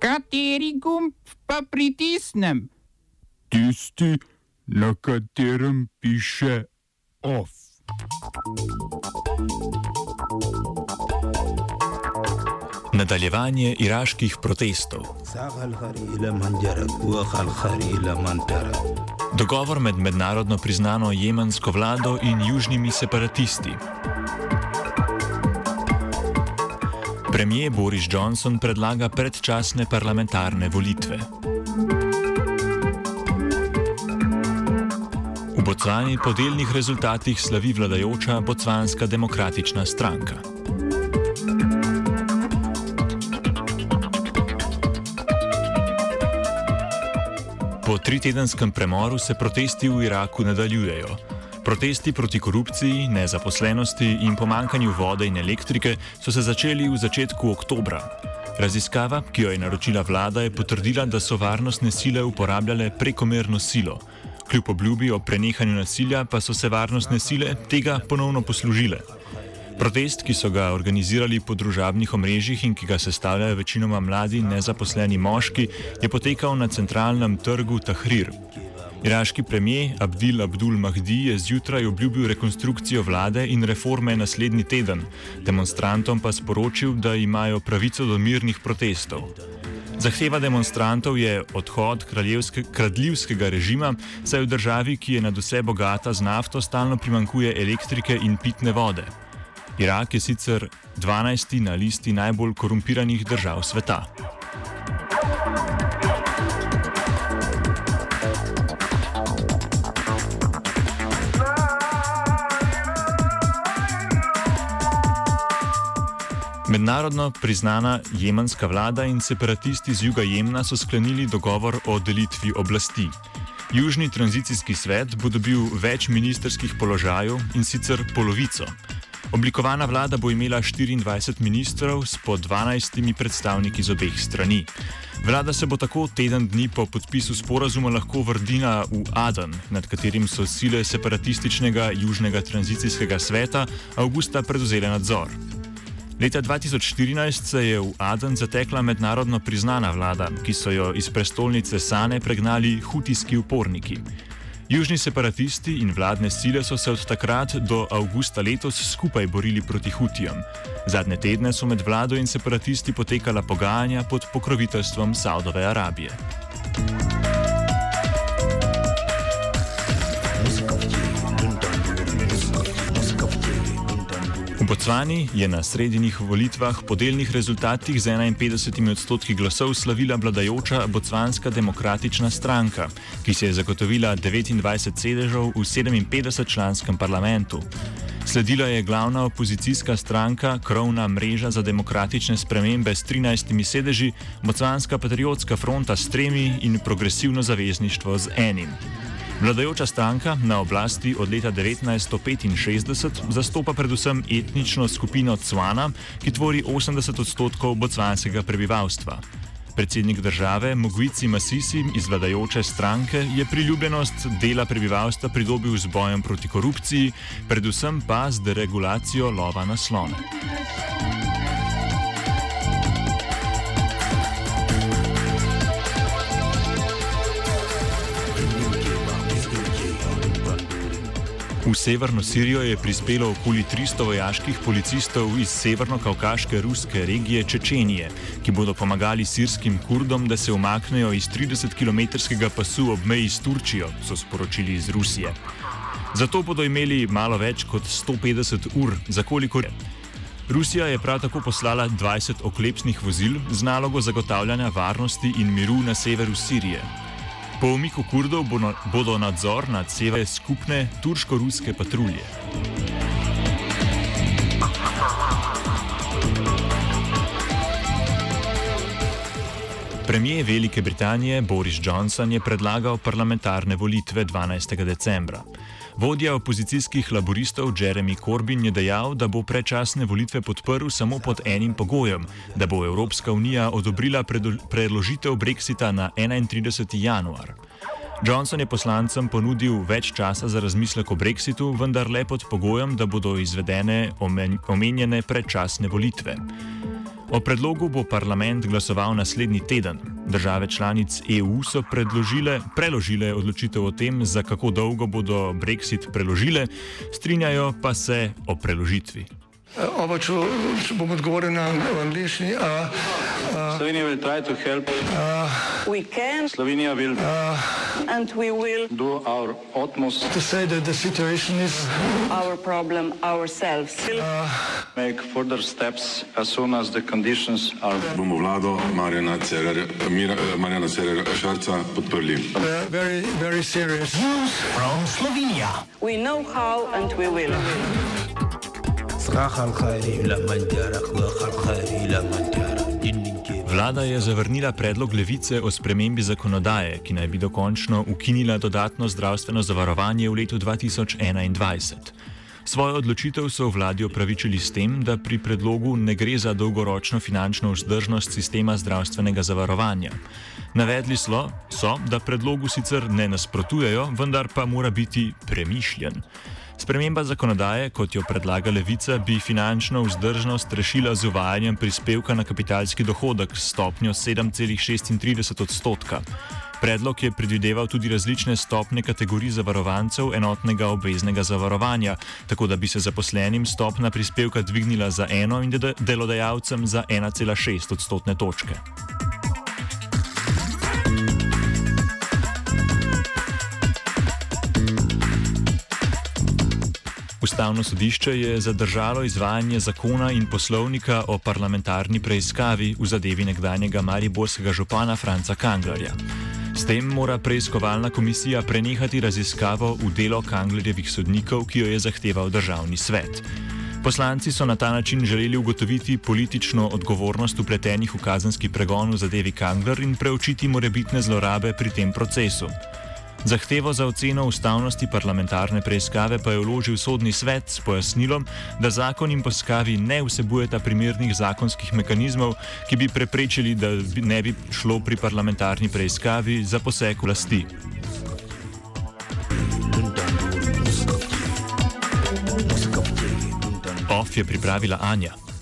Kateri gumb pa pritisnem? Tisti, na katerem piše OF. Nadaljevanje iraških protestov. Dogovor med mednarodno priznano jemensko vlado in južnimi separatisti. Premijer Boris Johnson predlaga predčasne parlamentarne volitve. V Bocvani po delnih rezultatih slavi vladajoča Bocvanska demokratična stranka. Po tritedenskem premoru se protesti v Iraku nadaljujejo. Protesti proti korupciji, nezaposlenosti in pomankanju vode in elektrike so se začeli v začetku oktobra. Raziskava, ki jo je naročila vlada, je potrdila, da so varnostne sile uporabljale prekomerno silo. Kljub obljubi o prenehanju nasilja pa so se varnostne sile tega ponovno poslužile. Protest, ki so ga organizirali po družabnih omrežjih in ki ga sestavljajo večinoma mladi nezaposleni moški, je potekal na centralnem trgu Tahrir. Iraški premijer Abdil Abdul Mahdi je zjutraj obljubil rekonstrukcijo vlade in reforme naslednji teden, demonstrantom pa sporočil, da imajo pravico do mirnih protestov. Zahteva demonstrantov je odhod kradljivskega režima, saj v državi, ki je nad vse bogata z nafto, stalno primankuje elektrike in pitne vode. Irak je sicer 12. na listi najbolj korumpiranih držav sveta. Mednarodno priznana jemenska vlada in separatisti z juga Jemna so sklenili dogovor o delitvi oblasti. Južni tranzicijski svet bo dobil več ministerskih položajev in sicer polovico. Oblikovana vlada bo imela 24 ministrov s po 12 predstavniki z obeh strani. Vlada se bo tako teden dni po podpisu sporazuma lahko vrnila v Aden, nad katerim so sile separatističnega Južnega tranzicijskega sveta avgusta prevzele nadzor. Leta 2014 se je v Aden zatekla mednarodno priznana vlada, ki so jo iz prestolnice Sane pregnali hutijski uporniki. Južni separatisti in vladne sile so se od takrat do avgusta letos skupaj borili proti Hutijam. Zadnje tedne so med vlado in separatisti potekala pogajanja pod pokroviteljstvom Saudove Arabije. Bocvani je na srednjih volitvah po delnih rezultatih z 51 odstotki glasov slavila vladajoča Bocvanska demokratična stranka, ki si je zagotovila 29 sedežev v 57-članskem parlamentu. Sledila je glavna opozicijska stranka, krovna mreža za demokratične spremembe s 13 sedeži, Bocvanska patriotska fronta s tremi in progresivno zavezništvo z enim. Vladajoča stranka na oblasti od leta 1965 zastopa predvsem etnično skupino Cvana, ki tvori 80 odstotkov bocvanskega prebivalstva. Predsednik države Mogvici Masisi iz vladajoče stranke je priljubljenost dela prebivalstva pridobil z bojem proti korupciji, predvsem pa z deregulacijo lova na slone. V severno Sirijo je prispelo okoli 300 vojaških policistov iz severno-kaukaške ruske regije Čečenije, ki bodo pomagali sirskim kurdom, da se umaknejo iz 30-kilometrskega pasu ob meji s Turčijo, so sporočili iz Rusije. Zato bodo imeli malo več kot 150 ur, za koliko je. Rusija je prav tako poslala 20 oklepnih vozil z nalogo zagotavljanja varnosti in miru na severu Sirije. Po umiku Kurdov bodo nadzor nad severem skupne turško-ruske patrulje. Premijer Velike Britanije Boris Johnson je predlagal parlamentarne volitve 12. decembra. Vodja opozicijskih laboristov Jeremy Corbyn je dejal, da bo predčasne volitve podprl samo pod enim pogojem, da bo Evropska unija odobrila predložitev Brexita na 31. januar. Johnson je poslancem ponudil več časa za razmislek o Brexitu, vendar le pod pogojem, da bodo izvedene omenjene predčasne volitve. O predlogu bo parlament glasoval naslednji teden. Države članic EU so preložile odločitev o tem, za kako dolgo bodo Brexit preložile, strinjajo pa se o preložitvi. Oba, če, bom odgovoril na angliški. Slovenia will try to help. Uh, we can. Slovenia will. Uh, and we will do our utmost to say that the situation is our problem ourselves. Uh, make further steps as soon as the conditions are. Bomo vlado Marjana Cerera, eh, Marjana Cerera Šarca podprli. Uh, very, very serious news from Slovenia. We know how and we will. Vlada je zavrnila predlog levice o spremembi zakonodaje, ki naj bi dokončno ukinila dodatno zdravstveno zavarovanje v letu 2021. Svojo odločitev so vladi opravičili s tem, da pri predlogu ne gre za dolgoročno finančno vzdržnost sistema zdravstvenega zavarovanja. Navedli so, so da predlogu sicer ne nasprotujejo, vendar pa mora biti premišljen. Sprememba zakonodaje, kot jo predlaga levica, bi finančno vzdržnost rešila z uvajanjem prispevka na kapitalski dohodek s stopnjo 7,36 odstotka. Predlog je predvideval tudi različne stopne kategorij zavarovancev enotnega obveznega zavarovanja, tako da bi se zaposlenim stopna prispevka dvignila za eno in delodajalcem za 1,6 odstotne točke. Ustavno sodišče je zadržalo izvajanje zakona in poslovnika o parlamentarni preiskavi v zadevi nekdanjega mariborskega župana Franca Kanglerja. S tem mora preiskovalna komisija prenehati raziskavo v delo Kanglerjevih sodnikov, ki jo je zahteval državni svet. Poslanci so na ta način želeli ugotoviti politično odgovornost upletenih v kazenski pregon v zadevi Kangler in preučiti morebitne zlorabe pri tem procesu. Zahtevo za oceno ustavnosti parlamentarne preiskave pa je vložil sodni svet s pojasnilom, da zakon in poskavi ne vsebujeta primernih zakonskih mehanizmov, ki bi preprečili, da ne bi šlo pri parlamentarni preiskavi za poseg vlasti. OF je pripravila Anja.